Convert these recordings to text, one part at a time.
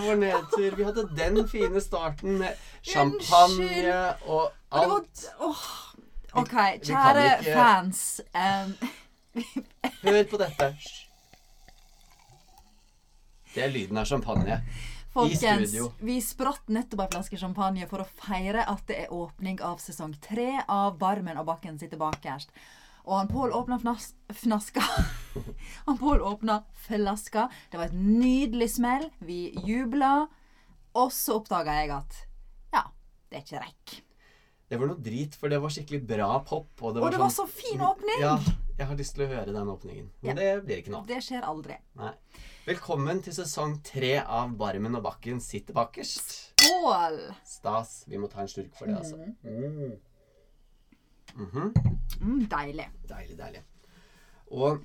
var nedtur. Vi hadde den fine starten med champagne og var alt. åh. OK, kjære ikke- fans. Um... Hør på dette. Det er lyden av champagne. Folkens, vi spratt nettopp ei flaske champagne for å feire at det er åpning av sesong tre av Barmen og Bakken sitter bakerst. Og han Pål åpna fnas fnaska. han Pål åpna flaska. Det var et nydelig smell. Vi jubla. Og så oppdaga jeg at ja, det er ikke rekk. Det var noe drit, for det var skikkelig bra pop. Og det var, Og det det var sånn, så fin åpning! Ja, jeg har lyst til å høre den åpningen. Men Ja. det blir ikke noe. Det skjer aldri. Nei. Velkommen til sesong tre av Barmen og Bakken sitter bakerst. Skål! Stas. Vi må ta en slurk for det, altså. Mm. Mhm. Mm, deilig. Deilig, deilig. Og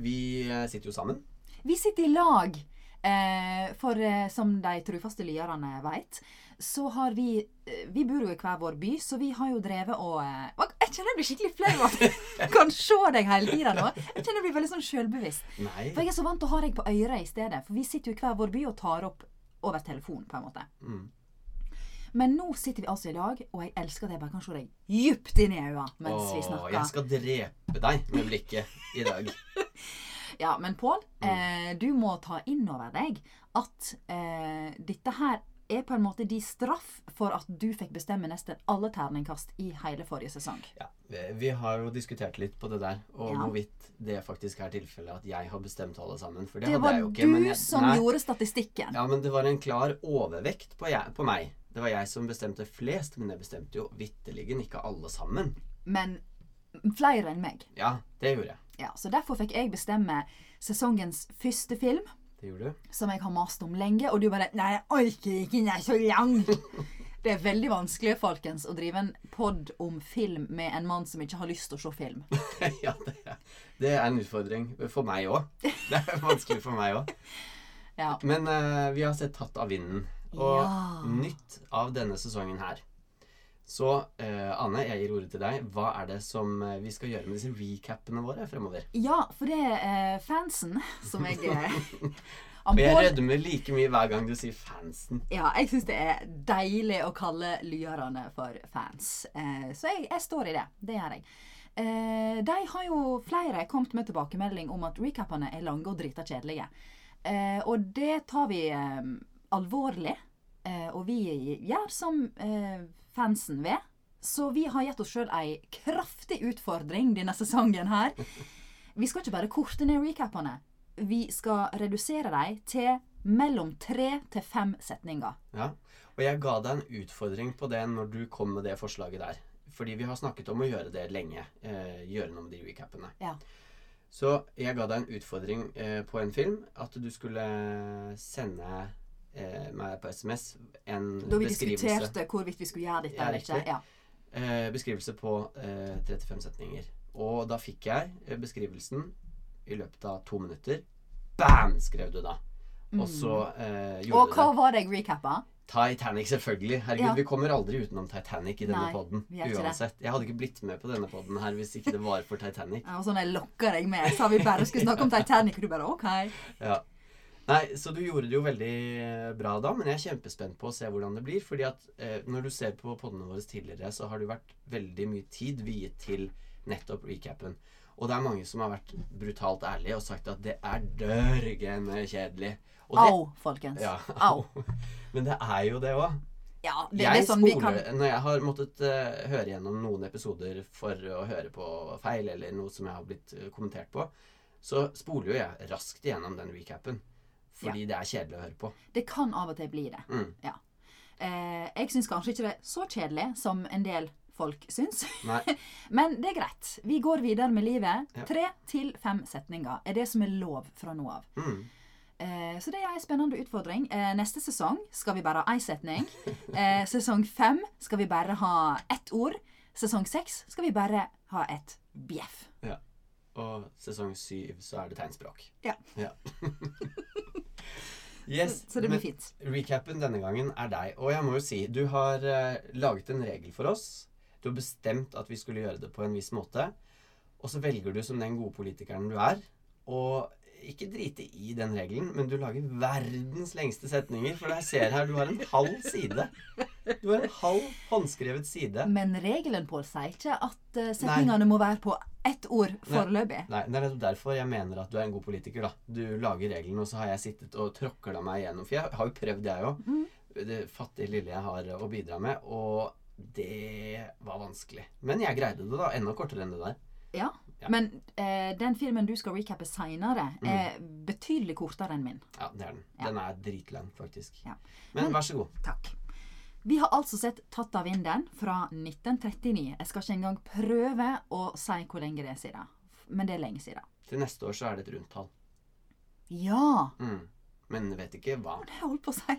vi eh, sitter jo sammen. Vi sitter i lag. Eh, for eh, som de trufaste lyerne veit, så har vi eh, Vi bor jo i hver vår by, så vi har jo drevet og eh, Jeg kjenner jeg blir skikkelig flau av at jeg kan se deg hele tida nå. Jeg kjenner jeg blir veldig sånn sjølbevisst. For jeg er så vant til å ha deg på øret i stedet. For vi sitter jo i hver vår by og tar opp over telefon, på en måte. Mm. Men nå sitter vi altså i lag, og jeg elsker at jeg bare kan se deg djupt inn i øynene mens vi Åh, snakker. jeg skal drepe deg med blikket i dag. Ja, men Pål, Mm. eh, du må ta inn over deg at eh, dette her er på en måte de straff for at du fikk bestemme nesten alle terningkast i hele forrige sesong. Ja, vi, vi har jo diskutert litt på det der, og Ja. hvorvidt det faktisk er tilfellet at jeg har bestemt alle sammen. For det, Det hadde jeg jo ikke. du var du som nei. gjorde statistikken. Ja, men det var en klar overvekt på, jeg, på meg. Det var jeg som bestemte flest, men jeg bestemte jo vitterlig ikke alle sammen. Men flere enn meg. Ja, det gjorde jeg. Ja, så derfor fikk jeg bestemme sesongens første film, Det gjorde du. som jeg har mast om lenge, og du bare Nei, jeg orker ikke, den er så lang. Det er veldig vanskelig, folkens, å drive en pod om film med en mann som ikke har lyst til å se film. ja, det er, det er en utfordring for meg òg. Det er vanskelig for meg òg. Ja. Men uh, vi har sett 'Tatt av vinden'. Og Ja. nytt av denne sesongen her. Så eh, Anne, jeg gir ordet til deg. Hva er det som eh, vi skal gjøre med disse recapene våre fremover? Ja, for det er eh, fansen som jeg eh, Og jeg rødmer like mye hver gang du sier 'fansen'. Ja, jeg syns det er deilig å kalle lyerne for fans. Eh, så jeg, jeg står i det. Det gjør jeg. Eh, de har jo flere kommet med tilbakemelding om at recapene er lange og drita kjedelige. Eh, og det tar vi alvorlig. Eh, og vi gjør som eh, fansen vil. Så vi har gitt oss sjøl ei kraftig utfordring denne sesongen her. Vi skal ikke bare korte ned recapene. Vi skal redusere dem til mellom tre til fem setninger. Ja. Og jeg ga deg en utfordring på det når du kom med det forslaget der. Fordi vi har snakket om å gjøre det lenge. Eh, gjøre noe med de recapene. Ja. Så jeg ga deg en utfordring eh, på en film. At du skulle sende eh, meg på SMS en Da vi diskuterte hvorvidt vi skulle gjøre dette eller ikke. Ja. Eh, beskrivelse på eh, 35 setninger. Og da fikk jeg eh, beskrivelsen i løpet av to minutter. Bam! skrev du da. Og så eh, gjorde Og hva det. var det jeg recappa? Titanic, selvfølgelig. Herregud, Ja. vi kommer aldri utenom Titanic i denne poden. Uansett. Jeg hadde ikke blitt med på denne podden her hvis ikke det var for Titanic. Ja, og sånn jeg lokker deg med. Jeg sa vi bare skulle snakke om Titanic, og du bare OK. Ja. Nei, så du gjorde det jo veldig eh, bra da, men jeg er kjempespent på å se hvordan det blir. fordi at eh, når du ser på poddene våre tidligere, så har det vært veldig mye tid viet til nettopp recapen. Og det er mange som har vært brutalt ærlige og sagt at det er dørgende kjedelig. Og det, Au, folkens. Ja, Au. Men det er jo det òg. Ja, det, det Jeg er sånn vi kan Når jeg har måttet uh, høre gjennom noen episoder for å høre på feil, eller noe som jeg har blitt eh, kommentert på, så spoler jo jeg raskt gjennom den recapen. Fordi det er kjedelig å høre på. Det kan av og til bli det. Mm. Ja. Eh, jeg syns kanskje ikke det er så kjedelig som en del folk syns. Men det er greit. Vi går videre med livet. Ja. Tre til fem setninger er det som er lov fra nå av. Mm. Eh, så det er en spennende utfordring. Eh, neste sesong skal vi bare ha én setning. Eh, sesong fem skal vi bare ha ett ord. Sesong seks skal vi bare ha et bjeff. Ja. Og sesong syv så er det tegnspråk. Ja. Ja. yes, Så det blir fint. Recapen denne gangen er deg. Og jeg må jo si, du har uh, laget en regel for oss. Du har bestemt at vi skulle gjøre det på en viss måte. Og så velger du som den gode politikeren du er. Og ikke drite i den regelen, men du lager verdens lengste setninger. For jeg ser her, du har en halv side. Du har en halv håndskrevet side. Men regelen Pål sier ikke at setningene setningene må være på ett ord foreløpig. Nei, Det er nettopp derfor jeg mener at du er en god politiker. da. Du lager reglene, og så har jeg sittet og tråkla meg igjennom. For jeg har jo prøvd, jeg òg. Mm. Det fattige lille jeg har å bidra med. Og det var vanskelig. Men jeg greide det, da. Enda kortere enn det der. Ja. Ja. Men eh, den filmen du skal recappe seinere, er betydelig kortere enn min. Ja, det er den. Ja. Den er dritlang, faktisk. Ja. Men, Men- vær så god. Takk. Vi har altså sett 'Tatt av vinden' fra 1939. Jeg skal ikke engang prøve å si hvor lenge det er siden. Men det er lenge siden. Til neste år så er det et rundt tall. Ja! Mm. Men vet ikke hva. Det holdt på å si.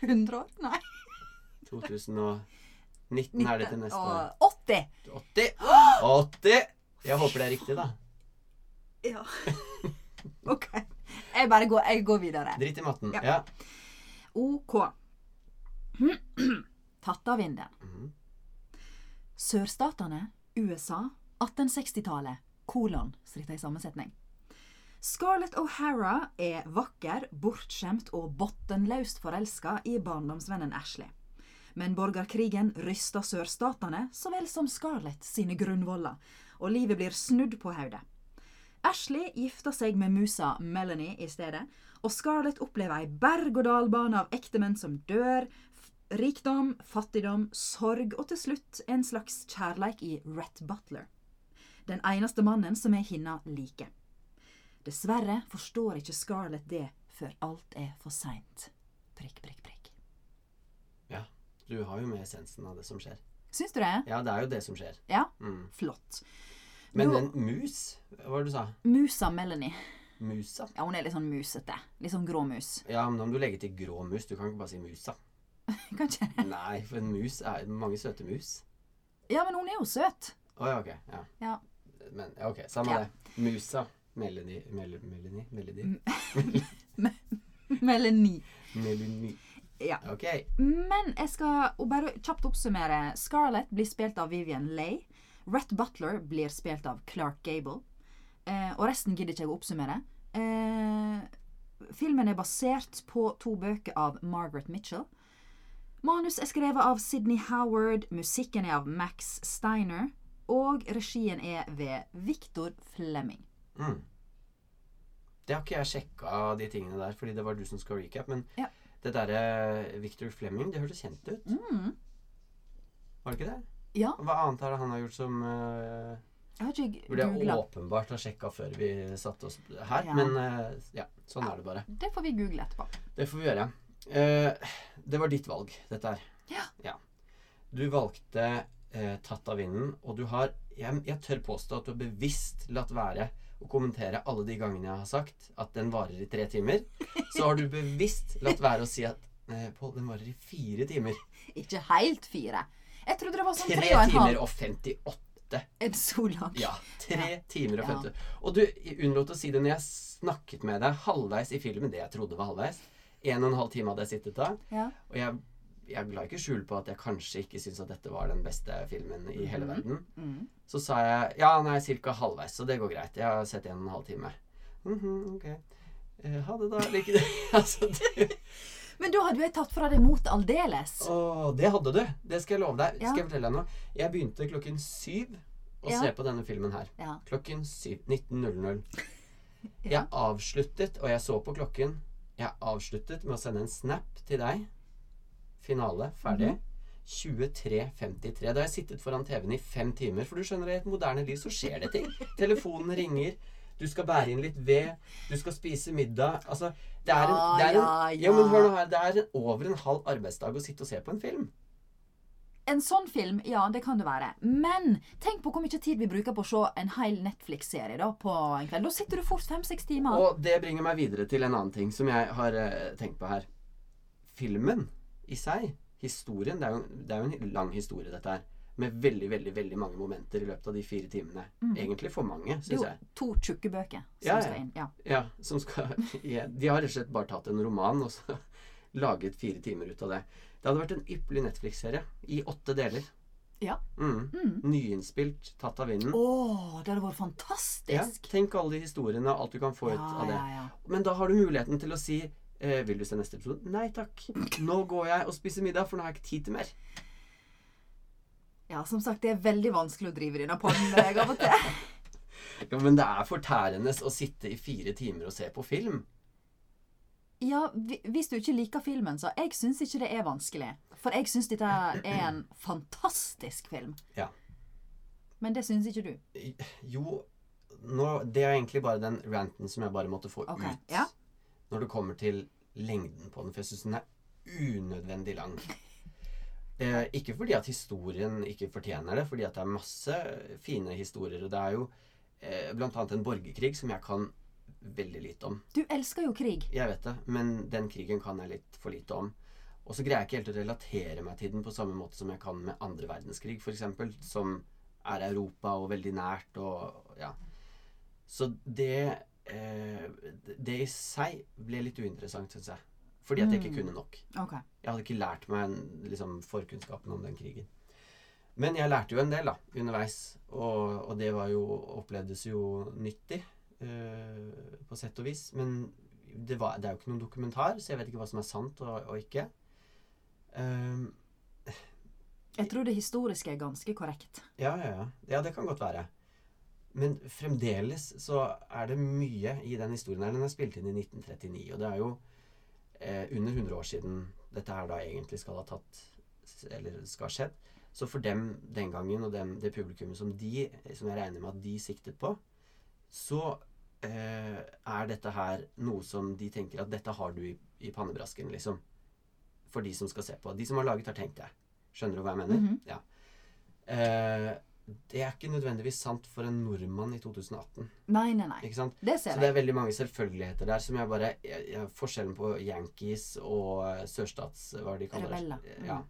100 år? Nei. 2019 er det til neste år. 80! 80! 80! Jeg håper det er riktig, da. Ja. OK. Jeg bare går, jeg går videre. Drit i matten. Ja. Ja. OK. Tatt av vinden. Mhm. Sørstatene, USA, 1860-tallet, kolon, stritta i sammensetning. Scarlett O'Hara er vakker, bortskjemt og bottenløst forelska i barndomsvennen Ashley. Men borgerkrigen ryster sørstatene så vel som Scarlett sine grunnvoller, og livet blir snudd på hodet. Ashley gifter seg med musa Melanie i stedet, og Scarlett opplever ei berg-og-dal-bane av ektemenn som dør, rikdom, fattigdom, sorg og til slutt en slags kjærleik i Rhett Butler. Den eneste mannen som er hinna like. Dessverre forstår ikke Scarlett det før alt er for seint. Prikk, prikk, prikk. ja. Du har jo med essensen av det som skjer. Syns du det? Ja, det er jo det som skjer. Ja? Mm. Flott. Men den mus Hva var det du sa? Musa Melanie. Musa? Ja, hun er litt sånn musete. Litt sånn grå mus. Ja, men om du legger til grå mus. Du kan ikke bare si musa. Kanskje? Nei, for en mus er mange søte mus. Ja, men hun er jo søt. Å ja, ok. Ja. Ja. Men ok, samme Ja. det. Musa. Melanie Mel Melanie? Melody? Melanie. Melanie. Ja. Ok. Men jeg skal bare kjapt oppsummere. Scarlett blir spilt av Vivian Leigh. Rhett Butler blir spilt av Clark Gable. Eh, og resten gidder ikke jeg å oppsummere. Eh, filmen er basert på to bøker av Margaret Mitchell. Manus er skrevet av Sidney Howard, musikken er av Max Steiner, og regien er ved Victor Flemming. Mm. Det har ikke jeg sjekka, de tingene der, fordi det var du som skal recap. Men Ja. det derre Victor Flemming, det hørtes kjent ut. Mm. Var det ikke det? Ja, Hva annet er det han har gjort som uh, jeg Burde jeg googla. åpenbart ha sjekka før vi satte oss her. Ja. Men uh, ja, sånn er det bare. Det får vi google etterpå. Det får vi gjøre. Eh, det var ditt valg, dette her. Ja. Du valgte eh, 'Tatt av vinden', og du har jeg, jeg tør påstå at du har bevisst latt være å kommentere alle de gangene jeg har sagt at den varer i tre timer. Så har du bevisst latt være å si at eh, Pål, den varer i fire timer. Ikke helt fire. Jeg trodde det var sånn Tre tre og en timer halv. og 58. En så lang. Ja. Tre timer og Ja. Og du unnlot å si det når jeg snakket med deg halvveis i filmen, det jeg trodde var halvveis. En og en halv time hadde jeg sittet da. Ja. Og jeg, jeg la ikke skjul på at jeg kanskje ikke syntes at dette var den beste filmen i hele verden. Mm. Så sa jeg ja, nei, ca. halvveis, så det går greit. Jeg har sett en og en halv time. Mhm, ok. Eh, ha det, da. Like det. altså, det. Men da hadde jo jeg tatt fra deg mot aldeles. Å, det hadde du. Det skal jeg love deg. Ja. Skal jeg fortelle deg noe? Jeg begynte klokken syv å Ja. se på denne filmen her. Klokken syv. 19.00. Ja. Jeg avsluttet, og jeg så på klokken Jeg avsluttet med å sende en snap til deg. Finale. Ferdig. Mhm. 23.53. Da har jeg sittet foran TV-en i fem timer. For du skjønner, i et moderne liv så skjer det ting. Telefonen ringer. Du skal bære inn litt ved. Du skal spise middag. Altså, det er en, det er en, ja, ja, men hør nå her. Det er over en halv arbeidsdag å sitte og se på en film. En sånn film, ja, det kan det være. Men tenk på hvor mye tid vi bruker på å se en hel Netflix-serie da på en kveld. Da sitter du fort fem-seks timer. Og det bringer meg videre til en annen ting som jeg har eh, tenkt på her. Filmen i seg, historien Det er jo, det er jo en lang historie, dette her. Med veldig, veldig veldig mange momenter i løpet av de fire timene. Egentlig for mange, Mm. syns jo jeg. to tjukke bøker som Ja, ja. skal inn. Ja. Ja, som skal, de har rett og slett bare tatt en roman og så laget fire timer ut av det. Det hadde vært en ypperlig Netflix-serie i åtte deler. Ja. Mm. Mm. Nyinnspilt, tatt av vinden. Å, det hadde vært fantastisk! Ja, tenk alle de historiene, alt du kan få ut av det. ja, ja. Men da har du muligheten til å si eh, Vil du se neste episode? Nei takk. Nå går jeg og spiser middag, for nå har jeg ikke tid til mer. ja, som sagt, det er veldig vanskelig å drive denne podden med deg av og til. Ja, Men det er fortærende å sitte i fire timer og se på film. Ja, hvis du ikke liker filmen, så jeg syns ikke det er vanskelig. For jeg syns dette er en fantastisk film. Ja. Men det syns ikke du. Jo, nå, det er egentlig bare den ranten som jeg bare måtte få okay. ut. ja. Når det kommer til lengden på den, for jeg syns den er unødvendig lang. Eh, ikke fordi at historien ikke fortjener det, fordi at det er masse fine historier. Og det er jo eh, blant annet en borgerkrig som jeg kan veldig lite om. Du elsker jo krig. Jeg vet det, men den krigen kan jeg litt for lite om. Og så greier jeg ikke helt å relatere meg til den på samme måte som jeg kan med andre verdenskrig, f.eks., som er Europa og veldig nært og ja. Så det eh, Det i seg ble litt uinteressant, syns jeg. Fordi at jeg ikke Mm. kunne nok. Okay. Jeg hadde ikke lært meg liksom, forkunnskapen om den krigen. Men jeg lærte jo en del da, underveis, og, og det var jo, opplevdes jo nyttig på sett og vis. Men det, var, det er jo ikke noen dokumentar, så jeg vet ikke hva som er sant og, og ikke. Um, Jeg tror det historiske er ganske korrekt. ja, ja, ja. Ja, det kan godt være. Men fremdeles så er det mye i den historien her. Den er spilt inn i 1939, og det er jo eh, under 100 år siden dette her da egentlig skal ha tatt Eller skal ha skjedd. Så for dem den gangen, og dem, det publikummet som de Som jeg regner med at de siktet på, så eh, er dette her noe som de tenker at dette har du i, i pannebrasken, liksom. For de som skal se på. De som har laget, har tenkt det. Skjønner du hva jeg mener? Mhm. Ja. Eh, det er ikke nødvendigvis sant for en nordmann i 2018. Nei, nei, nei. Ikke sant? Det Så ser det er veldig mange selvfølgeligheter der som jeg bare jeg, jeg, Forskjellen på Yankees og eh, sørstats... Hva er de kaller det? Rebeller. Mm. Ja.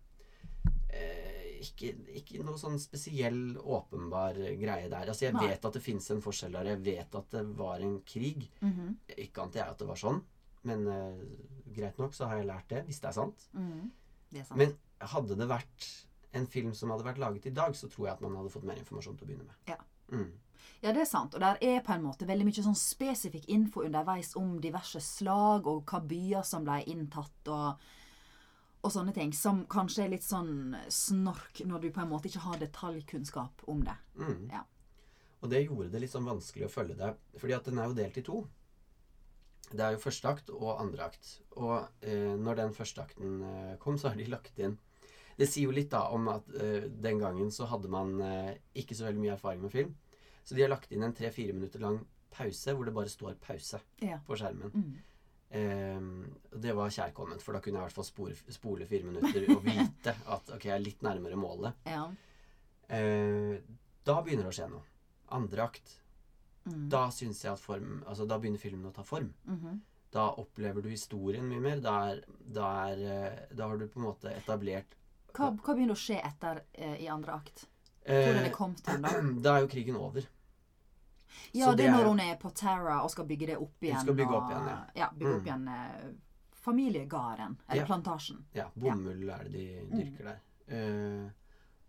Eh, ikke, ikke noe sånn spesiell åpenbar greie der. Altså Jeg Nei. vet at det fins en forskjell der. Jeg vet at det var en krig. Mhm, Ikke ante jeg at det var sånn, men uh, greit nok så har jeg lært det, hvis det er sant. mhm. Det er sant. Men hadde det vært en film som hadde vært laget i dag, så tror jeg at man hadde fått mer informasjon til å begynne med. Ja. Mm. Ja, det er sant. Og der er på en måte veldig mye sånn spesifikk info underveis om diverse slag og hva byer som ble inntatt og, og sånne ting. Som kanskje er litt sånn snork når du på en måte ikke har detaljkunnskap om det. Mm. Ja. Og det gjorde det litt sånn vanskelig å følge det, fordi at den er jo delt i to. Det er jo første akt og andre akt. Og eh, når den første akten eh, kom, så har de lagt inn Det sier jo litt da om at eh, den gangen så hadde man eh, ikke så veldig mye erfaring med film. Så de har lagt inn en tre-fire minutter lang pause hvor det bare står 'pause' Ja. på skjermen. Mm. Eh, det var kjærkomment, for da kunne jeg i hvert fall spole, spole fire minutter og vite at ok, jeg er litt nærmere målet. Ja. Eh, da begynner det å skje noe. Andre akt. Mm. Da syns jeg at form Altså, da begynner filmen å ta form. Mhm. Da opplever du historien mye mer. Da, er, da, er, eh, da har du på en måte etablert hva, hva begynner å skje etter eh, i andre akt? Hvordan er det kommet til, da? Da er jo krigen over. Ja, det det er når hun er på Terra og skal bygge det opp igjen. skal bygge opp igjen, ja. ja. bygge opp Mm. igjen eh, familiegarden. Eller Ja. plantasjen. Ja, bomull er det de Mm. dyrker der. Uh,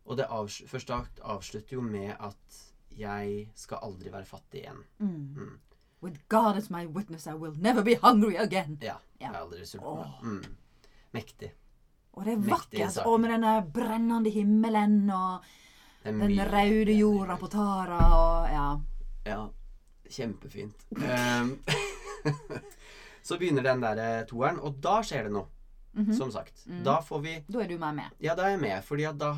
og det avs første akt avslutter jo med at jeg skal aldri være fattig igjen. Mm. Mm. With God as my witness, I will never be hungry again. Ja. Jeg er aldri sulten. Oh. Mm. Mektig. Og det er vakkert. Og med denne brennende himmelen og den røde jorda på Tara og Ja. Ja, kjempefint. Ehm, så begynner den der eh, toeren, og da skjer det noe. Mhm. Som sagt. Mm. Da får vi Da er du med med. Ja, da er jeg med, fordi da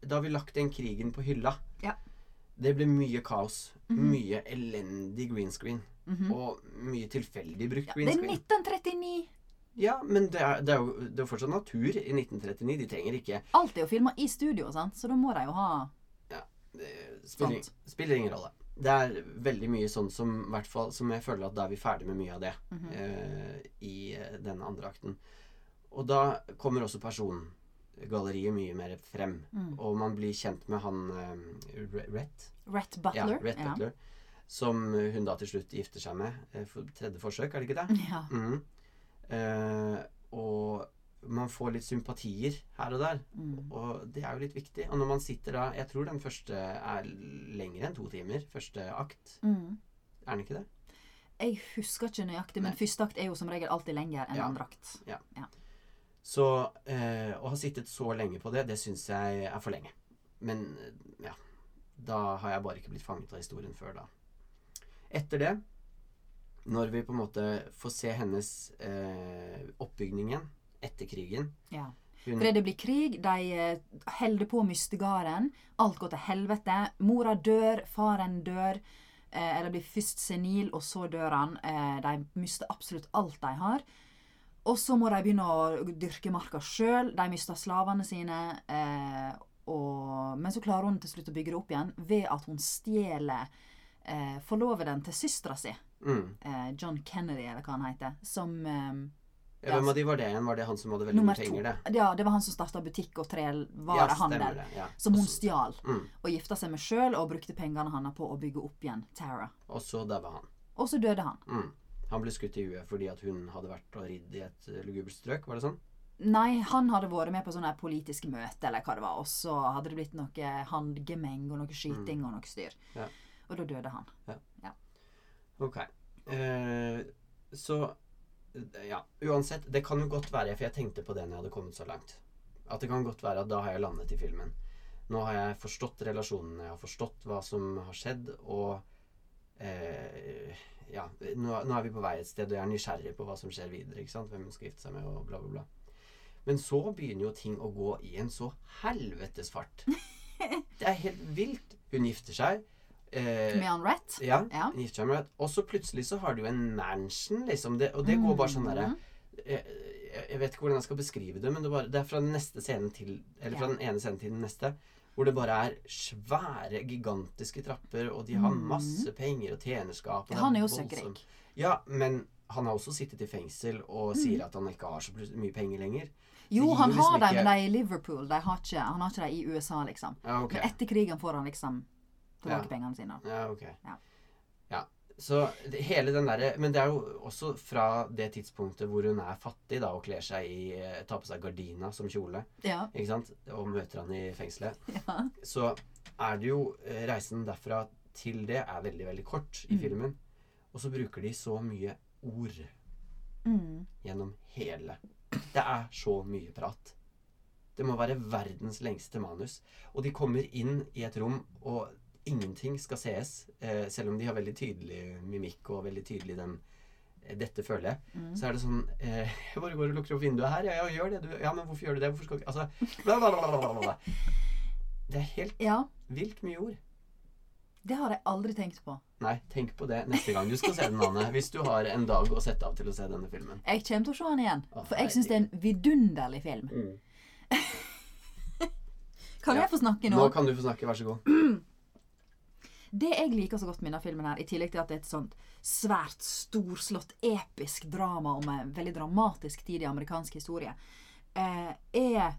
da har vi lagt den krigen på hylla. Ja. Det ble mye kaos. Mhm. Mye elendig green screen. -hmm. Og mye tilfeldig brukt ja, green det er 1939. Ja, men det er, det er jo det er fortsatt natur i 1939. De trenger ikke Alt er jo filma i studio, sant? så da må de jo ha Det spiller, spiller ingen rolle. Det er veldig mye sånn som, fall, som jeg føler at da er vi ferdig med mye av det mm -hmm. uh, i eh, den andre akten. Og da kommer også persongalleriet mye mer frem. Mm. Og man blir kjent med han uh, Rett. Rett Butler. Ja, Butler. ja. Butler. Som hun da til slutt gifter seg med. eh, For tredje forsøk, er det ikke det? Ja. Mhm. Uh, og man får litt sympatier her og der. Mm. Og det er jo litt viktig. Og når man sitter da Jeg tror den første er lengre enn to timer. Første akt. Mm. Er den ikke det? Jeg husker ikke nøyaktig, men første akt er jo som regel alltid lenger enn Ja. andre akt. ja Så eh, å ha sittet så lenge på det, det syns jeg er for lenge. Men eh, ja Da har jeg bare ikke blitt fanget av historien før da. Etter det, når vi på en måte får se hennes eh, oppbygning igjen etter krigen Ja. hun, For det blir krig, de eh, holder på å miste gården. Alt går til helvete. Mora dør, faren dør. Eh, eller blir først senil, og så dør han. Eh, de mister absolutt alt de har. Og så må de begynne å dyrke marka sjøl. De mister slavene sine. Eh, og, men så klarer hun til slutt å bygge det opp igjen ved at hun stjeler eh, forloveden til søstera si, mm. John Kennedy, eller hva han heter, som ja, Hvem av de var det igjen? Var det han som hadde veldig mye penger, det? Ja, det var han som starta butikk og Ja, trevarehandel. det. Ja. som hun stjal. Mm. Og gifta seg med sjøl og brukte pengene hans på å bygge opp igjen Tara. Og så daua han. Og så døde han. Mm. Han ble skutt i huet fordi at hun hadde vært og ridd i et eh, lugubert strøk, var det sånn? Nei, han hadde vært med på sånne politiske møte, eller hva det var, og så hadde det blitt noe handgemeng og noe skyting og noe styr. Ja. Og da døde han. Ja Ok. Eh, så Ja, uansett. Det kan jo godt være, for jeg tenkte på det når jeg hadde kommet så langt, at det kan godt være at da har jeg landet i filmen. Nå har jeg forstått relasjonene, jeg har forstått hva som har skjedd, og eh, Ja, nå, nå er vi på vei et sted, og jeg er nysgjerrig på hva som skjer videre. ikke sant? Hvem hun skal gifte seg med, og bla, bla, bla. Men så begynner jo ting å gå i en så helvetes fart. Det er helt vilt. Hun gifter seg. Eh, Med han Rett. ja, Ja. seg Og så plutselig så har du en mansion, liksom. Det, og det går bare sånn derre Mhm. jeg, jeg vet ikke hvordan jeg skal beskrive det, men det, bare, det er fra den neste scenen til Eller fra den ene scenen til den neste. Hvor det bare er svære, gigantiske trapper, og de har Mhm. masse penger og tjenerskap. og Han er jo voldsomt. søkkrik. Ja, men han har også sittet i fengsel og sier at han ikke har så mye penger lenger. Jo, han liksom har dem, ikke- men de er i Liverpool. De har ikke, han har ikke dem i USA, liksom. Ja, okay. Men etter krigen får han liksom tilbake Ja. pengene sine. Ja, ok. Ja. Ja. Så det, hele den derre Men det er jo også fra det tidspunktet hvor hun er fattig da og kler seg i eh, Tar på seg gardina som kjole, Ja. ikke sant, og møter han i fengselet, ja. så er det jo eh, Reisen derfra til det er veldig, veldig kort i Mm. filmen. Og så bruker de så mye ord Mm. gjennom hele. Det er så mye prat. Det må være verdens lengste manus. Og de kommer inn i et rom, og ingenting skal sees. Eh, selv om de har veldig tydelig mimikk og veldig tydelig den eh, Dette føler jeg. Mm. Så er det sånn eh, Jeg bare går og lukker opp vinduet her. Ja, ja, gjør det, du. Ja, men hvorfor gjør du det? Hvorfor skal du Altså bla, bla, bla. Det er helt ja. vilt mye ord. Det har jeg aldri tenkt på. Nei, tenk på det neste gang du skal se den, Anne. Hvis du har en dag å sette av til å se denne filmen. Jeg kommer til å se den igjen. Å, For jeg syns det er en vidunderlig film. Kan Ja. jeg få snakke nå? Nå kan du få snakke. Vær så god. Det jeg liker så godt med denne filmen, her, i tillegg til at det er et sånt svært storslått, episk drama om en veldig dramatisk tid i amerikansk historie, eh, er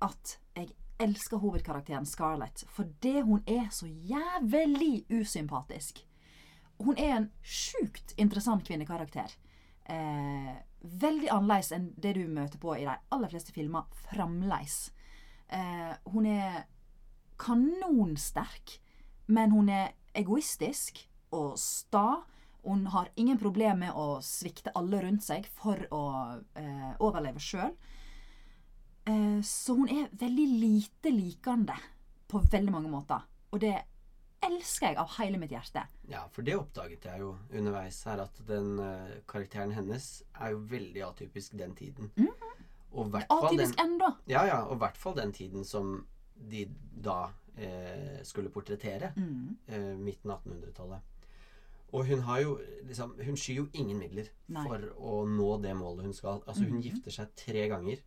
at jeg elsker hovedkarakteren Scarlett fordi hun er så jævlig usympatisk. Hun er en sjukt interessant kvinnekarakter. Eh, veldig annerledes enn det du møter på i de aller fleste filmer fremleis. Eh, hun er kanonsterk, men hun er egoistisk og sta. Hun har ingen problemer med å svikte alle rundt seg for å eh, overleve sjøl. Eh, så hun er veldig lite likende på veldig mange måter. Og det elsker jeg av hele mitt hjerte. Ja, for det oppdaget jeg jo underveis her, at den eh, karakteren hennes er jo veldig atypisk den tiden. Mm -hmm. Atypisk ennå. ja, ja, og i hvert fall den tiden som de da eh, skulle portrettere. Mm. Eh, midten av 1800-tallet. Og hun har jo liksom Hun skyr jo ingen midler Nei. for å nå det målet hun skal. Altså, hun mm. gifter seg tre ganger.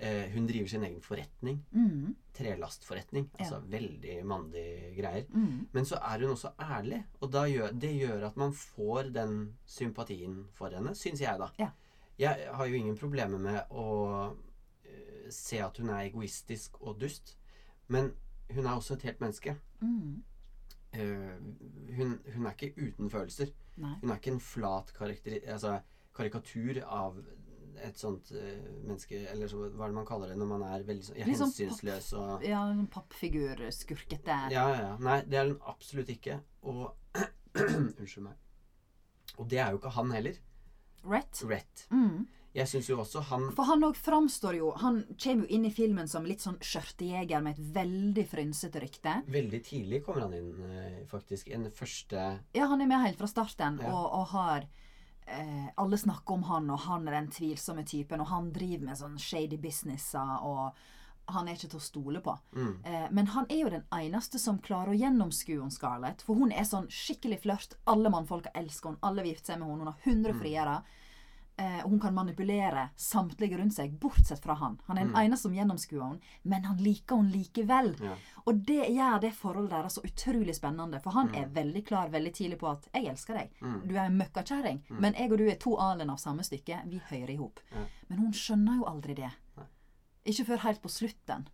Eh, hun driver sin egen forretning. Mm. Trelastforretning. Altså Ja. veldig mandige greier. Mm. Men så er hun også ærlig, og da gjør, det gjør at man får den sympatien for henne, syns jeg, da. Ja. Jeg har jo ingen problemer med å eh, se at hun er egoistisk og dust, men hun er også et helt menneske. Mm. Uh, hun, hun er ikke uten følelser. Nei. Hun er ikke en flat altså, karikatur av et sånt uh, menneske Eller så, hva er det man kaller det når man er veldig sånn hensynsløs og Ja, en pappfigur, skurkete. Ja, ja, ja. Nei, det er hun absolutt ikke. Og Unnskyld meg. Og det er jo ikke han heller. Rett. Rett. Mm. Jeg syns jo også han For han òg framstår jo Han kommer jo inn i filmen som litt sånn skjørtejeger med et veldig frynsete rykte. Veldig tidlig kommer han inn, eh, faktisk. En første Ja, han er med helt fra starten Ja. og, og har eh, Alle snakker om han, og han er den tvilsomme typen, og han driver med sånn shady businesser, og han er ikke til å stole på. mm, Eh, men han er jo den eneste som klarer å gjennomskue Scarlett. For hun er sånn skikkelig flørt. Alle mannfolka elsker hun, Alle vil gifte seg med hun, Hun har 100 Mm. Eh, hun kan manipulere samtlige rundt seg, bortsett fra han. Han er den eneste som gjennomskuer henne, men han liker henne likevel. Mm. Ja. Og det gjør det forholdet deres så utrolig spennende. For han Mm. er veldig klar veldig tidlig på at 'jeg elsker deg'. Du er en møkkakjerring. Men jeg og du er to alen av samme stykke. Vi hører i hop. Ja. Men hun skjønner jo aldri det. Nei. Ikke før helt på slutten.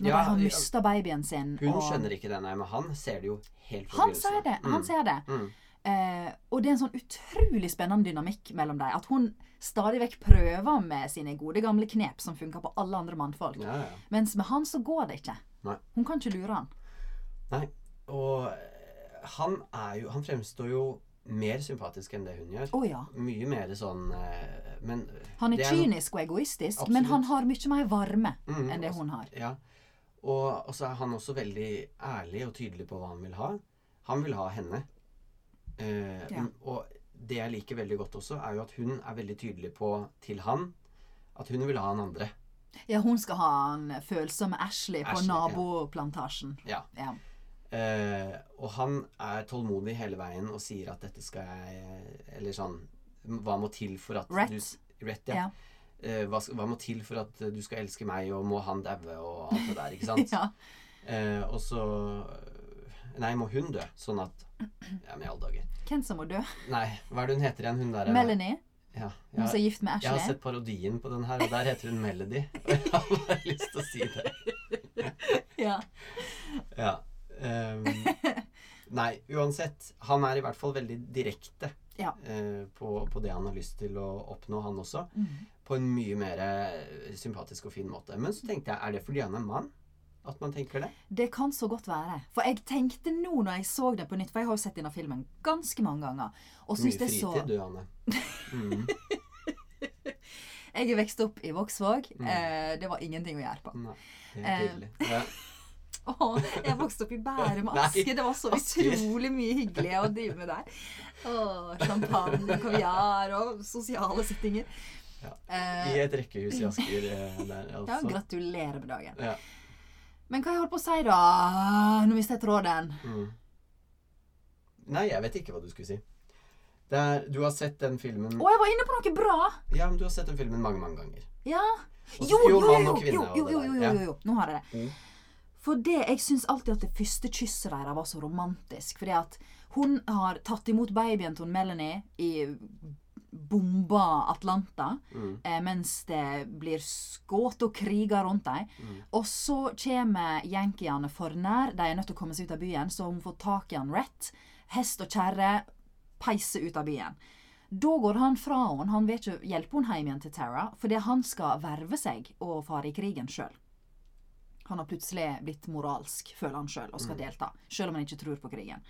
Når Ja, de har mista babyen sin. Hun og skjønner ikke det, nei, men han ser det jo helt fra Han ser det. Han Mm, ser det. mm. Eh, og det er en sånn utrolig spennende dynamikk mellom dem. At hun stadig vekk prøver med sine gode gamle knep som funker på alle andre mannfolk. Ja, ja. Mens med han så går det ikke. Nei. Hun kan ikke lure han. Nei. Og eh, han er jo Han fremstår jo mer sympatisk enn det hun gjør. Oh, ja. Mye mer sånn eh, Men Han er er kynisk og egoistisk, men han har mye mer varme Mm, enn det også, hun har. Ja. Og, og så er han også veldig ærlig og tydelig på hva han vil ha. Han vil ha henne. Eh, Ja. Og det jeg liker veldig godt også, er jo at hun er veldig tydelig på til han at hun vil ha han andre. Ja, hun skal ha en følsomme Ashley på Ashley, ja. naboplantasjen. Ja. Ja. Eh, og han er tålmodig hele veien og sier at dette skal jeg Eller sånn Hva må til for at Rett. du Rett, ja. Ja. Eh, hva, hva må til for at du skal elske meg, og må han daue, og alt det der, ikke sant? ja. Eh, og så Nei, må hun dø? Sånn at Ja, men i alle dager. Hvem som må dø? Nei, hva er det hun heter igjen? Hun der Melanie, Ja, hun som er jeg, gift med jeg har sett parodien på den her, og der heter hun Melody. Og jeg har bare lyst til å si det. Ja. Ja. Um, nei, uansett. Han er i hvert fall veldig direkte Ja. uh, på, på det han har lyst til å oppnå, han også. Mm. På en mye mer sympatisk og fin måte. Men så tenkte jeg, er det fordi han er mann? At man tenker det? Det kan så godt være. For jeg tenkte nå når jeg så den på nytt, for jeg har jo sett denne filmen ganske mange ganger, og Mye syns det så fritid, du, Anne. Mm. Jeg er vokst opp i Vågsvåg. Mm. Eh, det var ingenting å gjøre på. Nei, Eh, helt tydelig. Ja. Åh, jeg vokste opp i Bærum og Aske. Det var så utrolig mye hyggelig å drive med der. Åh, champagne, kaviar og sosiale settinger. Ja. Eh, I et rekkehus i Asker Der, altså. ja, gratulerer med dagen. Ja. Men hva jeg holdt på å si, da? Nå mistet jeg tråden. Mm. Nei, jeg vet ikke hva du skulle si. Er, du har sett den filmen Å, jeg var inne på noe bra! Ja, men du har sett den filmen mange, mange ganger. Ja. Og så- Jo, jo, jo, jo, jo, jo, jo, jo, jo, jo. Nå har jeg det. Mm. For det, jeg syns alltid at det første kysset deres var så romantisk. Fordi at hun har tatt imot babyen til Melanie i bomba Atlanta, Mm. eh, mens det blir skutt og kriger rundt dem. Mm. Og så kommer yankeene for nær. De er nødt til å komme seg ut av byen, så hun får tak i han rett. Hest og kjerre peiser ut av byen. Da går han fra henne. Han vil ikke hjelpe henne hjem igjen til Tara, fordi han skal verve seg og fare i krigen sjøl. Han har plutselig blitt moralsk, føler han sjøl, og skal delta. Sjøl om han ikke tror på krigen.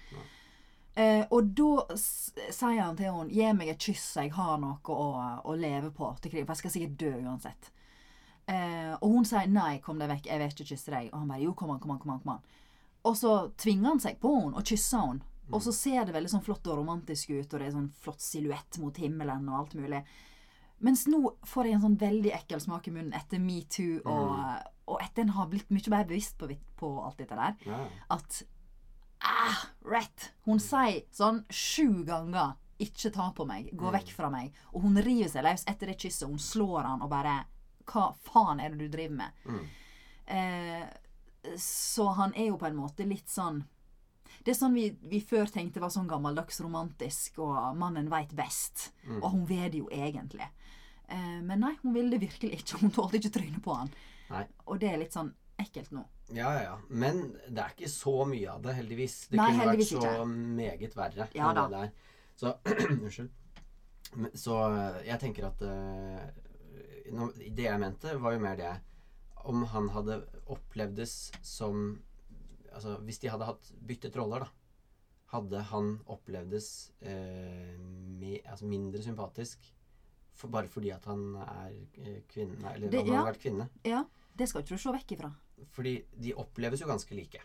Eh, og da sier han til henne 'Gi meg et kyss, så jeg har noe å, å leve på til krigen', for jeg skal sikkert dø uansett. Eh, og hun sier 'Nei, kom deg vekk, jeg vil ikke kysse deg'. Og han bare 'Jo, kom an, kom an', kom an. kom an. Og så tvinger han seg på henne og kysser henne. Og så ser det veldig sånn flott og romantisk ut, og det er sånn flott silhuett mot himmelen og alt mulig. Mens nå får jeg en sånn veldig ekkel smak i munnen etter metoo, og, og etter en har blitt mye mer bevisst på, på alt dette der, Ja. at ah, rett. Hun sier sånn sju ganger 'ikke ta på meg', 'gå vekk fra meg', og hun river seg løs etter det kysset. Hun slår han og bare 'hva faen er det du driver med'? Mm. Eh, så han er jo på en måte litt sånn Det er sånn vi, vi før tenkte var sånn gammeldags romantisk, og mannen veit best. Mm. Og hun vet det jo egentlig. Eh, men nei, hun ville det virkelig ikke. Hun tålte ikke trynet på han. Nei. Og det er litt sånn ekkelt nå. Ja, ja, ja. Men det er ikke så mye av det, heldigvis. Det Nei, kunne vært så ikke. meget verre. Ja enn da. det der. Så Unnskyld. Så eh, jeg tenker at uh, Det jeg mente, var jo mer det Om han hadde opplevdes som Altså hvis de hadde hatt byttet roller, da. Hadde han opplevdes uh, me, altså mindre sympatisk for, bare fordi at han er eh, kvinne? Eller Det- han har ja. vært kvinne? Ja, det skal ikke du se vekk ifra. Fordi de oppleves jo ganske like.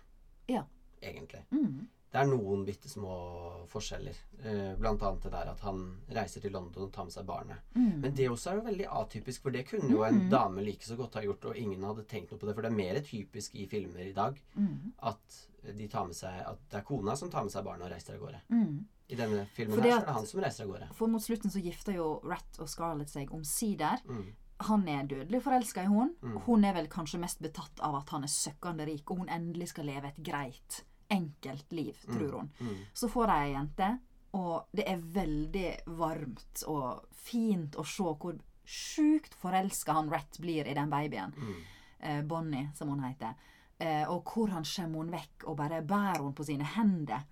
Ja. Egentlig. Mm. Det er noen bitte små forskjeller. Eh, blant annet det der at han reiser til London og tar med seg barnet. Mm. Men det også er jo veldig atypisk, for det kunne jo en dame like så godt ha gjort, og ingen hadde tenkt noe på det. For det er mer typisk i filmer i dag Mm. at de tar med seg At det er kona som tar med seg barnet og reiser av gårde. Mm. I denne filmen Fordi her så er det han som reiser av gårde. For mot slutten så gifter jo Rat og Scarlett seg omsider. Mm. Han er dødelig forelska i hun. Mm. Hun er vel kanskje mest betatt av at han er søkkende rik, og hun endelig skal leve et greit, enkelt liv, tror hun. Mm. Så får de ei jente, og det er veldig varmt og fint å se hvor sjukt forelska han Rett blir i den babyen. Mm. Eh, Bonnie, som hun heter. Eh, og hvor han skjemmer hun vekk og bare bærer hun på sine hender.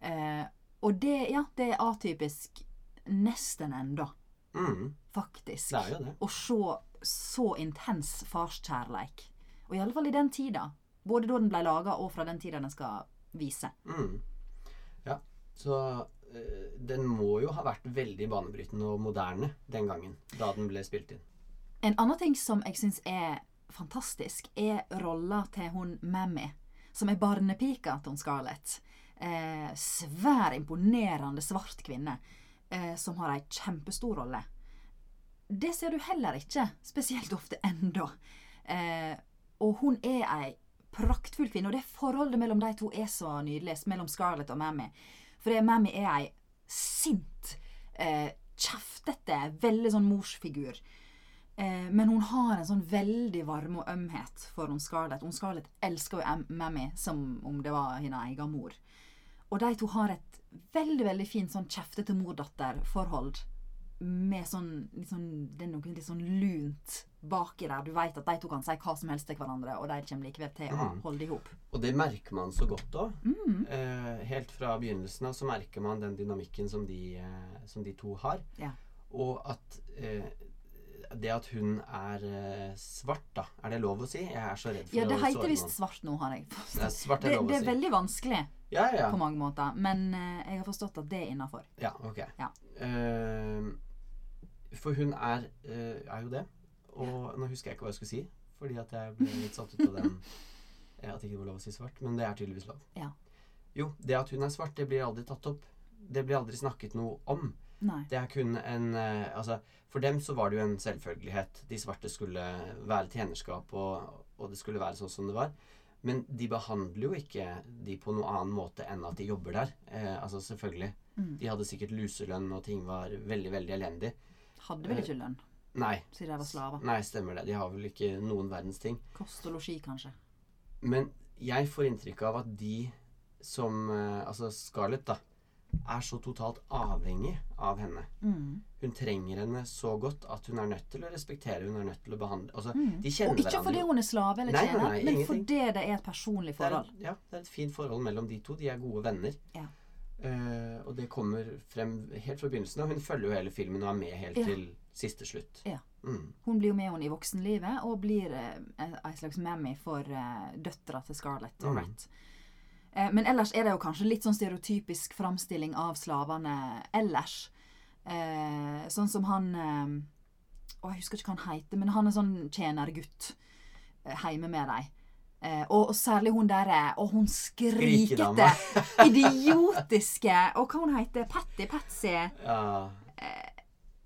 Eh, og det, ja, det er atypisk nesten ennå, Mm. faktisk. Det er jo det. Å se så intens farskjærleik. Og i alle fall i den tida. Både da den ble laga, og fra den tida den skal vise. Mm. Ja, så øh, den må jo ha vært veldig banebrytende og moderne den gangen, da den ble spilt inn. En annen ting som jeg syns er fantastisk, er rolla til hun Mammy, som er barnepika til hun Scarlett. Eh, svær, imponerende svart kvinne eh, som har ei kjempestor rolle. Det ser du heller ikke spesielt ofte ennå. Eh, og hun er ei praktfull kvinne, og det forholdet mellom de to er så nydelig, mellom Scarlett og Mammy. For Mammy er ei sint, eh, kjeftete, veldig sånn morsfigur. Eh, men hun har en sånn veldig varme og ømhet for hun Scarlett. Hun Scarlett elsker jo Mammy som om det var hennes egen mor. Og de to har et veldig veldig fint sånn kjeftete mor-datter-forhold. Med sånn, sånn Det er noe litt sånn lunt baki der. Du vet at de to kan si hva som helst til hverandre, og de kommer likevel til å Mm. holde i hop. Og det merker man så godt òg. Mm. Eh, helt fra begynnelsen av så merker man den dynamikken som de, eh, som de to har. Ja. Og at eh, det at hun er eh, svart, da. Er det lov å si? Jeg er så redd for Ja, det å heter visst svart nå, har jeg Det forstått. svart Det, lov det er veldig vanskelig Ja, ja. på mange måter, men eh, jeg har forstått at det er innafor. Ja, ok. Ja. Eh, for hun er, eh, er jo det. Og nå husker jeg ikke hva jeg skulle si, fordi at jeg ble litt satt ut av den at det ikke var lov å si svart. Men det er tydeligvis lov. Ja. Jo, det at hun er svart, det blir aldri tatt opp. Det blir aldri snakket noe om. Nei. Det er kun en eh, Altså, for dem så var det jo en selvfølgelighet. De svarte skulle være tjenerskap, og, og det skulle være sånn som det var. Men de behandler jo ikke de på noen annen måte enn at de jobber der. Eh, altså selvfølgelig. Mm. De hadde sikkert luselønn, og ting var veldig, veldig elendig. Hadde vel ikke lønn, Nei. siden de var slaver. Nei, stemmer det. De har vel ikke noen verdens ting. Kost og losji, kanskje. Men jeg får inntrykk av at de som eh, Altså Scarlett, da. Er så totalt avhengig av henne. Mm. Hun trenger henne så godt at hun er nødt til å respektere Hun er nødt til å behandle Altså, Mm. de Og ikke hverandre fordi hun er slave eller Nei, nei, nei, men fordi det er et personlig Det er, forhold. ja, det er et fint forhold mellom de to. De er gode venner. Ja. Uh, og det kommer frem helt fra begynnelsen. av. hun følger jo hele filmen og er med helt Ja. til siste slutt. Ja. Mm. Hun blir jo med henne i voksenlivet og blir uh, ei slags mammy for uh, døtra til Scarlett og Mm. Rat. Eh, men ellers er det jo kanskje litt sånn stereotypisk framstilling av slavene ellers. Eh, sånn som han eh, Å, jeg husker ikke hva han heter, men han er sånn tjenergutt eh, hjemme med dem. Eh, og, og særlig hun derre Og hun skrikete, idiotiske Og hva hun heter Patty? Patsy? Ja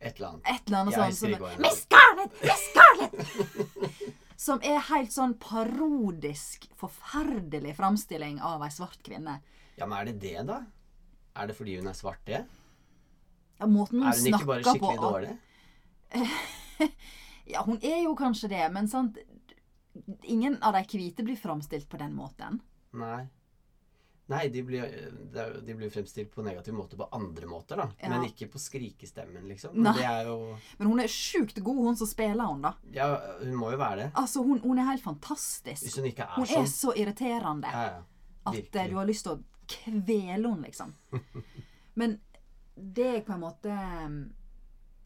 Et eller annet. Et eller annet sånt. Som, Miss Scarlett! Miss Scarlett! som er helt sånn parodisk, forferdelig framstilling av ei svart kvinne. Ja, men er det det, da? Er det fordi hun er svart, det? Ja, måten hun snakker på Er hun ikke bare på skikkelig dårlig? Ja, hun er jo kanskje det, men sant Ingen av de hvite blir framstilt på den måten. Nei. Nei, de blir, de blir fremstilt på negativ måte på andre måter, da. Ja. Men ikke på skrikestemmen, liksom. Men det er jo Men hun er sjukt god, hun som spiller hun, da. Ja, hun må jo være det. Altså, hun, hun er helt fantastisk. Hvis hun ikke er Hun sånn. er så irriterende. Ja, ja. at eh, du har lyst til å kvele henne, liksom. Men det jeg på en måte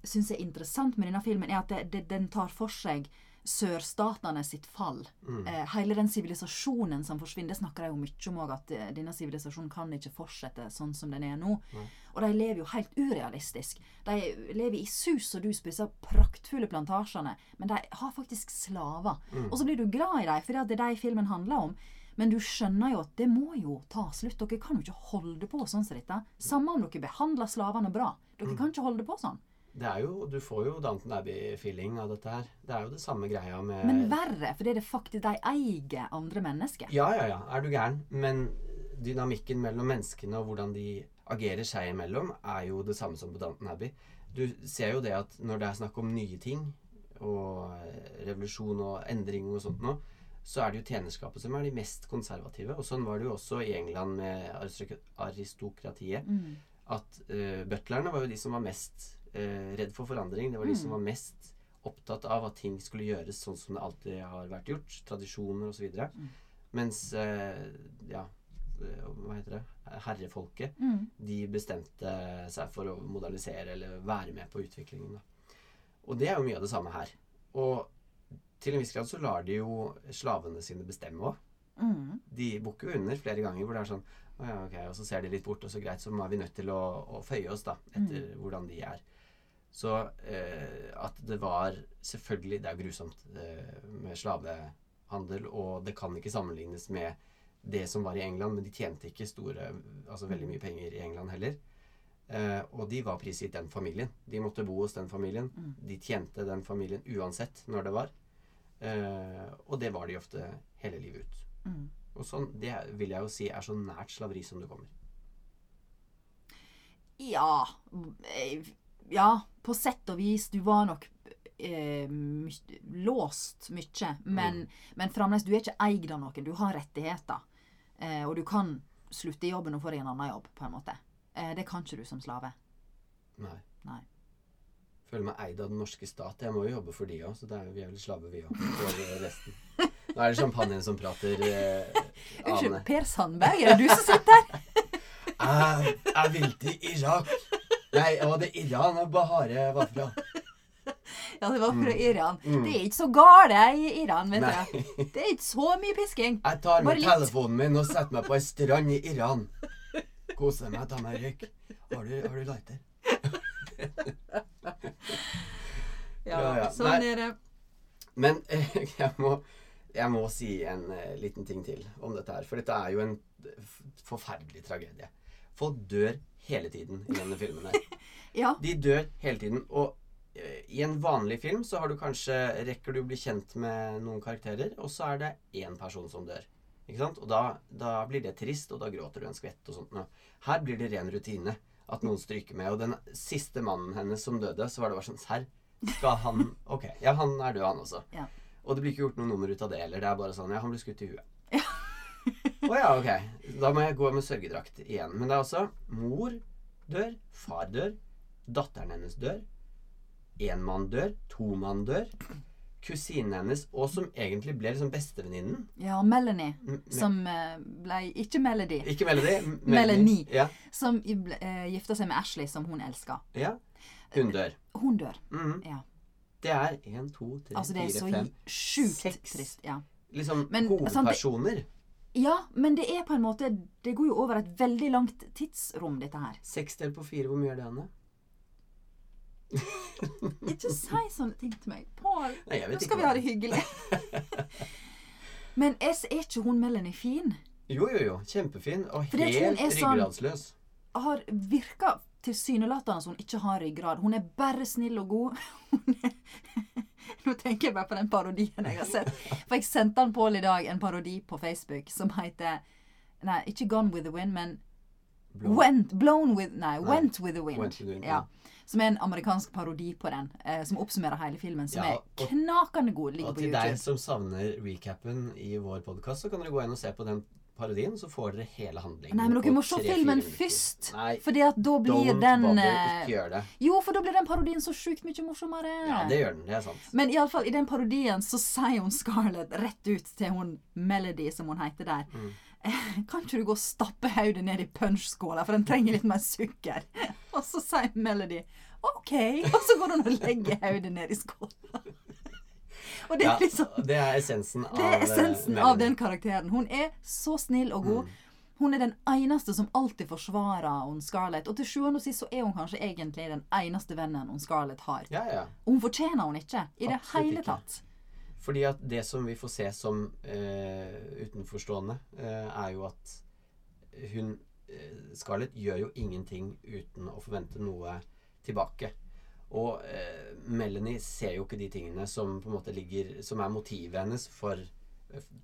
syns er interessant med denne filmen, er at det, det, den tar for seg sørstatene sitt fall. Mm. Eh, hele den sivilisasjonen som forsvinner. Det snakker de jo mye om òg, at eh, denne sivilisasjonen kan ikke fortsette sånn som den er nå. Mm. Og de lever jo helt urealistisk. De lever i sus og dus på disse praktfulle plantasjene, men de har faktisk slaver. Mm. Og så blir du glad i dem, for det er det filmen handler om. Men du skjønner jo at det må jo ta slutt. Dere kan jo ikke holde på sånn som dette. Samme om dere behandler slavene bra. Dere kan ikke holde på sånn. Det er jo, Du får jo Downton Abbey-feeling av dette her. Det er jo det samme greia med Men verre, for det er det faktisk de eier andre mennesker. Ja, ja, ja. Er du gæren? Men dynamikken mellom menneskene og hvordan de agerer seg imellom, er jo det samme som på Downton Abbey. Du ser jo det at når det er snakk om nye ting, og eh, revolusjon og endring og sånt noe, så er det jo tjenerskapet som er de mest konservative. Og sånn var det jo også i England med aristokratiet. Mm. At uh, butlerne var jo de som var mest eh, redd for forandring. Det var de som var mest opptatt av at ting skulle gjøres sånn som det alltid har vært gjort. Tradisjoner osv. Mm. Mens eh, ja, eh, hva heter det? Herrefolket. Mm. De bestemte seg for å modernisere eller være med på utviklingen. Da. Og det er jo mye av det samme her. Og til en viss grad så lar de jo slavene sine bestemme òg. Mm. De bukker jo under flere ganger hvor det er sånn å ja, ok, Og så ser de litt bort, og så greit, så er vi nødt til å, å føye oss da, etter hvordan de er. Så eh, at det var Selvfølgelig, det er grusomt eh, med slavehandel, og det kan ikke sammenlignes med det som var i England, men de tjente ikke store Altså veldig mye penger i England heller. Eh, og de var prisgitt den familien. De måtte bo hos den familien. De tjente den familien uansett når det var. Eh, og det var de ofte hele livet ut. Mm. Og sånn, Det vil jeg jo si er så nært slaveri som det kommer. Ja eh, Ja, på sett og vis. Du var nok eh, låst mye. Men, men fremdeles, du er ikke eid av noen. Du har rettigheter. Eh, og du kan slutte i jobben og få deg en annen jobb, på en måte. Eh, det kan ikke du som slave. Nei. Nei. Føler meg eid av den norske stat. Jeg må jo jobbe for de òg, så er, vi er vel slaver, vi òg. Nå er det champagnen som prater. Eh, Unnskyld. Per Sandberg, er det du som sitter her? Jeg, jeg vil til Irak. Nei, og det er Iran og Bahare var fra. Ja, det var fra Iran. Mm. Det er ikke så gale i Iran, vet Nei. du. Det er ikke så mye pisking. Jeg tar med telefonen min og setter meg på ei strand i Iran. Koser meg, tar meg en røyk. Har du, har du lighter? Ja, Ja, ja. sånn Nei. er det. Men jeg, må, jeg må si en eh, liten ting til om dette her. For dette er jo en forferdelig tragedie. Folk dør hele tiden i denne filmen Ja. De dør hele tiden. Og eh, i en vanlig film så har du kanskje rekker du å bli kjent med noen karakterer, og så er det én person som dør. Ikke sant? Og da, da blir det trist, og da gråter du en skvett og sånt. noe. Her blir det ren rutine. At noen stryker med. Og den siste mannen hennes som døde, så var det bare sånn Serr, skal han Ok, ja, han er død, han også. Ja. Og det blir ikke gjort noe nummer ut av det heller. Det er bare sånn Ja, han ble skutt i huet. Å ja, ok. Da må jeg gå med sørgedrakt igjen. Men det er altså mor dør, far dør, datteren hennes dør, én mann dør, to mann dør, kusinen hennes, og som egentlig ble liksom bestevenninnen ja, Melanie, M- som eh, ble Ikke Melody. Ikke Melody. M- Melanie. Ja, Som ble- eh, gifta seg med Ashley, som hun elska. ja. Hun dør. Hun dør. Mhm. Ja. Det er én, to, tre, Altså, det er så fire, fem sjukt trist. Ja. Liksom Men, sant, hovedpersoner. Ja, men det er på en måte Det går jo over et veldig langt tidsrom, dette her. Seks delt på fire, hvor mye er det, Anne? Ikke si sånne ting til meg. Pål, nå skal vi ha det hyggelig. Men S, er ikke hun Melanie fin? Jo, jo, jo. Kjempefin. Og helt er sånn- Har virka tilsynelatende hun ikke har ryggrad. Hun er bare snill og god. Nå tenker jeg bare på den parodien jeg har sett. For jeg sendte han Pål i dag en parodi på Facebook som heter Nei, ikke 'Gone with the Wind', men Blown. Went, blown with, nei, Went with the Wind. Went with the Wind, ja. Som er en amerikansk parodi på den, eh, som oppsummerer hele filmen. Som Ja, er knakende god. Ligger Og på til deg som savner recapen i vår podkast, så kan dere gå inn og se på den parodien, så får dere hele handlingen. Nei, men dere må se filmen først. Nei, Fordi at da blir den bother. eh. Jo, for da blir den parodien så sjukt mye morsommere. Ja, det gjør den. Det er sant. Men iallfall, i den parodien så sier hun Scarlett rett ut til hun Melody, som hun heter der. Mm. Kan ikke du gå og stappe hodet ned i punsjskåla, for den trenger litt mer sukker? Og så sier Melody OK. Og så går hun og legger hodet ned i skåla. Og det Ja, er liksom det er essensen av Det er eh, essensen av den karakteren. Hun er så snill og Mm. god. Hun er den eneste som alltid forsvarer hun Scarlett. Og til sjuende og sist så er hun kanskje egentlig den eneste vennen hun Scarlett har. Ja, ja. Hun fortjener hun ikke i det Absolutt hele ikke. tatt. Fordi at det som vi får se som eh, utenforstående, eh, er jo at hun eh, Scarlett gjør jo ingenting uten å forvente noe tilbake. Og eh, Melanie ser jo ikke de tingene som på en måte ligger Som er motivet hennes for,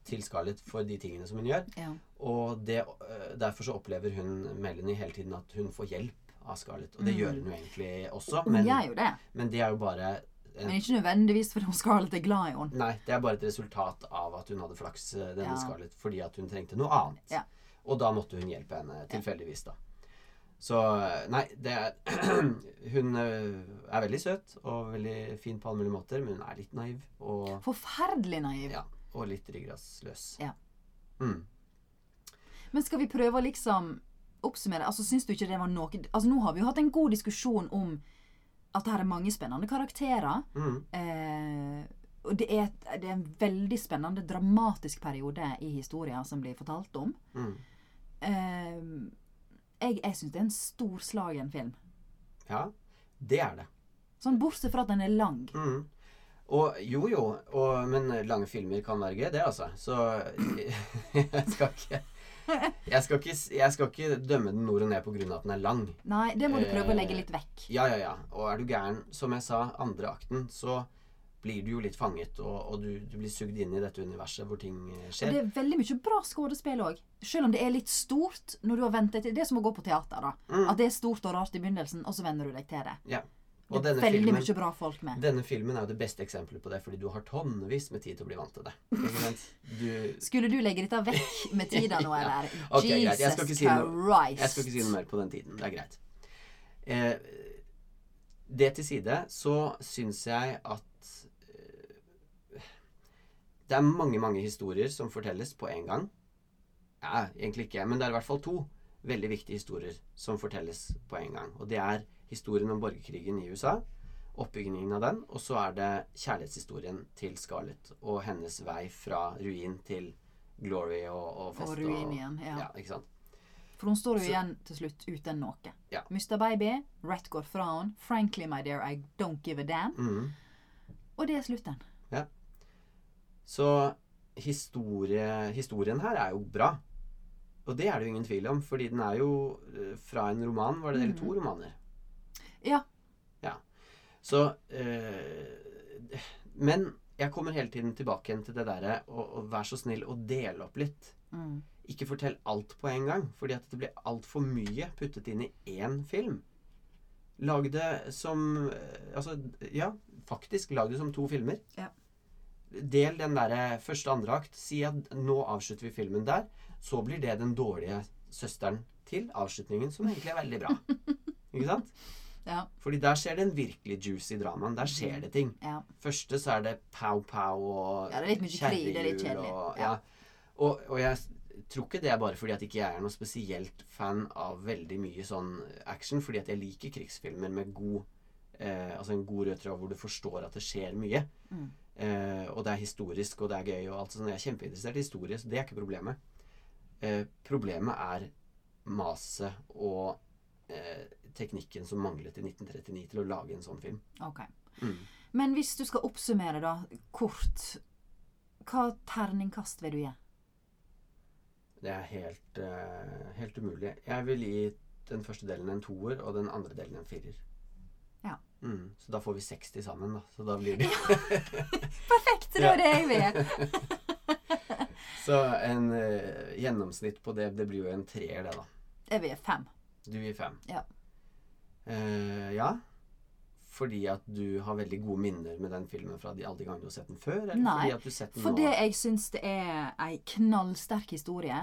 til Scarlett for de tingene som hun gjør. Ja. Og det, eh, derfor så opplever hun Melanie hele tiden at hun får hjelp av Scarlett. Og det gjør hun jo egentlig også, Hun men, gjør jo det. men det er jo bare en Men ikke nødvendigvis fordi Scarlett er glad i henne. Nei, det er bare et resultat av at hun hadde flaks, eh, denne Ja. Scarlett, fordi at hun trengte noe annet. Ja. Og da måtte hun hjelpe henne, tilfeldigvis, da. Så eh, Nei, det er Hun eh, er veldig søt og veldig fin på alle mulige måter, men hun er litt naiv og, Forferdelig naiv. ja, og litt ryggradsløs. Ja. Mm. Men skal vi prøve å liksom oppsummere? Altså, Syns du ikke det var noe Altså, Nå har vi jo hatt en god diskusjon om at det her er mange spennende karakterer. Mm. Eh, og det er, det er en veldig spennende, dramatisk periode i historien som blir fortalt om. Mm. Eh, jeg jeg syns det er en storslagen film. Ja, det er det. Sånn bortsett fra at den er lang. Mm. Og jo, jo, og, men lange filmer kan være gøy, det, altså. Så jeg skal ikke jeg skal ikke, jeg skal ikke dømme den nord og ned pga. at den er lang. Nei, det må du prøve å legge Eh, litt vekk. Ja, ja, ja. Og er du gæren, som jeg sa, andre akten, så blir du jo litt fanget, og, og du, du blir sugd inn i dette universet hvor ting skjer. Og det er veldig mye bra skuespill òg. Selv om det er litt stort når du har ventet til Det er som å gå på teater. da Mm. At det er stort og rart i begynnelsen, og så venner du deg til det. Ja. Det er veldig filmen, mye bra folk med. denne filmen er jo det beste eksempelet på det, fordi du har tonnevis med tid til å bli vant til det. Du, Skulle du legge dette vekk med tida nå, Ja. okay, Jesus. Jeg ikke si noe- Christ. jeg skal ikke si noe mer på den tiden. Det er greit. Eh, det til side, så syns jeg at eh, det er mange, mange historier som fortelles på en gang. Ja, egentlig ikke, men det er i hvert fall to veldig viktige historier som fortelles på en gang. Og det er historien om borgerkrigen i USA, oppbyggingen av den, og så er det kjærlighetshistorien til Scarlett og hennes vei fra ruin til glory og, og fest. Og ruin igjen. Ja. Ja, ikke sant? For hun står jo Så- igjen til slutt uten noe. Ja. Mr. Baby, Rett går fra henne. Frankly, my dear, I don't give a damn. Mm. Og det er slutten. Så historie, historien her er jo bra. Og det er det jo ingen tvil om, fordi den er jo eh, fra en roman, var det eller to romaner? Ja. Ja. Så øh, Men jeg kommer hele tiden tilbake igjen til det derre å å være så snill og dele opp litt. Mm. Ikke fortell alt på en gang, fordi at det blir altfor mye puttet inn i én film. Lag det som eh, Altså, ja, faktisk lag det som to filmer. Ja. Del den der første og andre akt. Si at nå avslutter vi filmen der. Så blir det den dårlige søsteren til avslutningen, som egentlig er veldig bra. Ikke sant? Ja. Fordi der skjer den virkelig juicy dramaen. Der skjer det ting. ja. Første så er det pow-pow og Ja, det er det er kjerrehjul. Og, ja. og, og jeg tror ikke det er bare fordi at ikke jeg er noe spesielt fan av veldig mye sånn action, fordi at jeg liker krigsfilmer med god eh, Altså en god rød tråd hvor du forstår at det skjer mye. Mm. Eh, og det er historisk, og det er gøy, og alt sånt. Jeg er kjempeinteressert i historie, så det er ikke problemet. Eh, problemet er maset og eh, teknikken som manglet i 1939 til å lage en sånn film. Ok. Mm. Men hvis du skal oppsummere, da, kort Hva terningkast vil du gi? Det er helt, eh, helt umulig. Jeg vil gi den første delen en toer, og den andre delen en firer. Mm, så da får vi 60 sammen, da. Så da blir det Perfekt! Det var det jeg vil! Så en uh, gjennomsnitt på det, det blir jo en treer, det, da. Jeg vil gi fem. Du gir fem. Ja. Uh, ja. Fordi at du har veldig gode minner med den filmen fra de, alle de gangene du har sett den før? Eller Nei, fordi at du sett den Fordi nå? jeg syns det er ei knallsterk historie.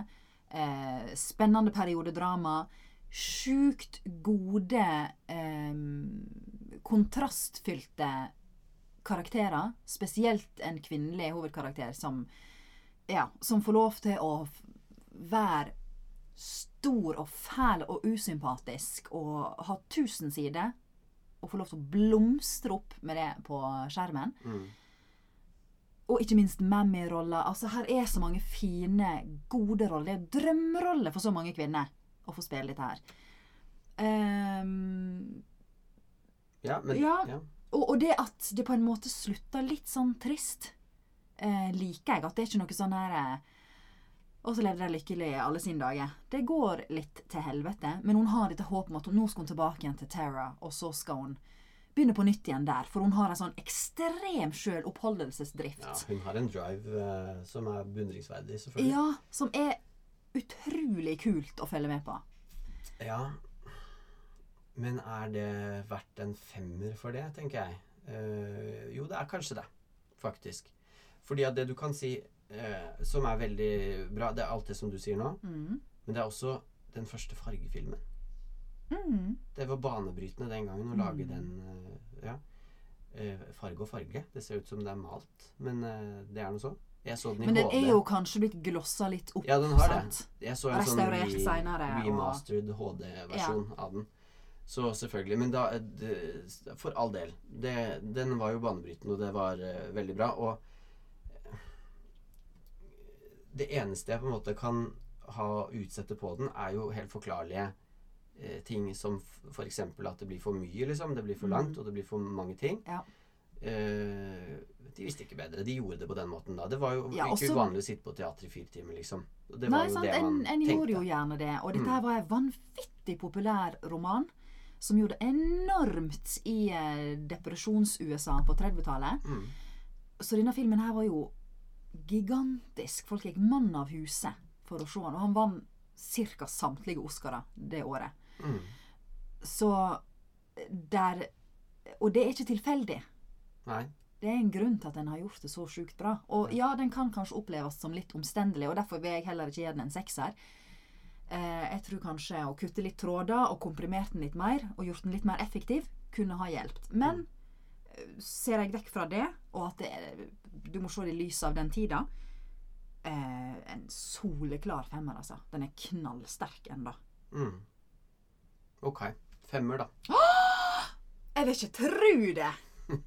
Uh, spennende periodedrama. Sjukt gode eh, kontrastfylte karakterer. Spesielt en kvinnelig hovedkarakter som ja, som får lov til å være stor og fæl og usympatisk og ha tusen sider, og få lov til å blomstre opp med det på skjermen. Mm. Og ikke minst Mammy-roller. Altså, her er så mange fine, gode roller. Er drømmeroller for så mange kvinner å få spille dette her. Ehm, Ja, men Ja. ja. og, og det at det på en måte slutter litt sånn trist, eh, liker jeg. At det er ikke noe sånn her eh, Og så levde de lykkelig alle sine dager. Det går litt til helvete, men hun har dette håpet om at hun, nå skal hun tilbake igjen til Tara, og så skal hun begynne på nytt igjen der. For hun har en sånn ekstrem sjøloppholdelsesdrift. ja, hun har en drive eh, som er beundringsverdig, selvfølgelig. Ja, som er utrolig kult å følge med på. Ja. Men er det verdt en femmer for det, tenker jeg? Uh, jo, det er kanskje det, faktisk. Fordi at det du kan si uh, som er veldig bra, det er alt det som du sier nå, Mm. men det er også den første fargefilmen. Mm. Det var banebrytende den gangen å Mm. lage den uh, ja. Farge og farge. Det ser ut som det er malt, men det er noe sånn. Den i Men den er jo kanskje blitt glossa litt opp. Ja, den har det. Jeg så en sånn remastered HD-versjon av den. Så selvfølgelig. Men da For all del. Det, den var jo banebrytende, og det var uh, veldig bra. Og eh, det eneste jeg på en måte kan ha utsette på den, er jo helt forklarlige uh, ting som f.eks. at det blir for mye, liksom. Det blir for langt, Mm. og det blir for mange ting. Ja. Uh, de visste ikke bedre. De gjorde det på den måten da. Det var jo Ja, ikke også- uvanlig å sitte på teater i fire timer, liksom. Det var Nei, jo sant? det En, man en tenkte. gjorde jo gjerne det. Og dette Mm. her var en vanvittig populær roman som gjorde enormt i eh, depresjons-USA på 30-tallet. Mm. Så denne filmen her var jo gigantisk. Folk gikk mann av huset for å se den. Og han vant ca. samtlige Oscarer det året. Mm. Så der Og det er ikke tilfeldig. Nei. Det er en grunn til at den har gjort det så sjukt bra. Og ja, den kan kanskje oppleves som litt omstendelig, og derfor vil jeg heller ikke gi den en sekser. Eh, jeg tror kanskje å kutte litt tråder og komprimert den litt mer, og gjort den litt mer effektiv, kunne ha hjulpet. Men eh, ser jeg vekk fra det, og at det er, du må se det i lys av den tida eh, En soleklar femmer, altså. Den er knallsterk ennå. Mm. Ok. Femmer, da. Jeg vil ikke tru det!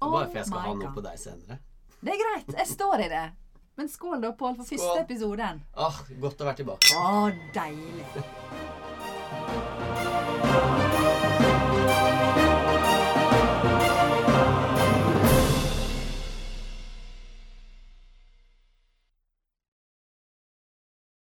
Bare for jeg skal Oh ha noe God. på deg senere. Det er greit. Jeg står i det. Men skål da, Pål, for Skål. første episoden. Åh, godt å være tilbake. Å, deilig.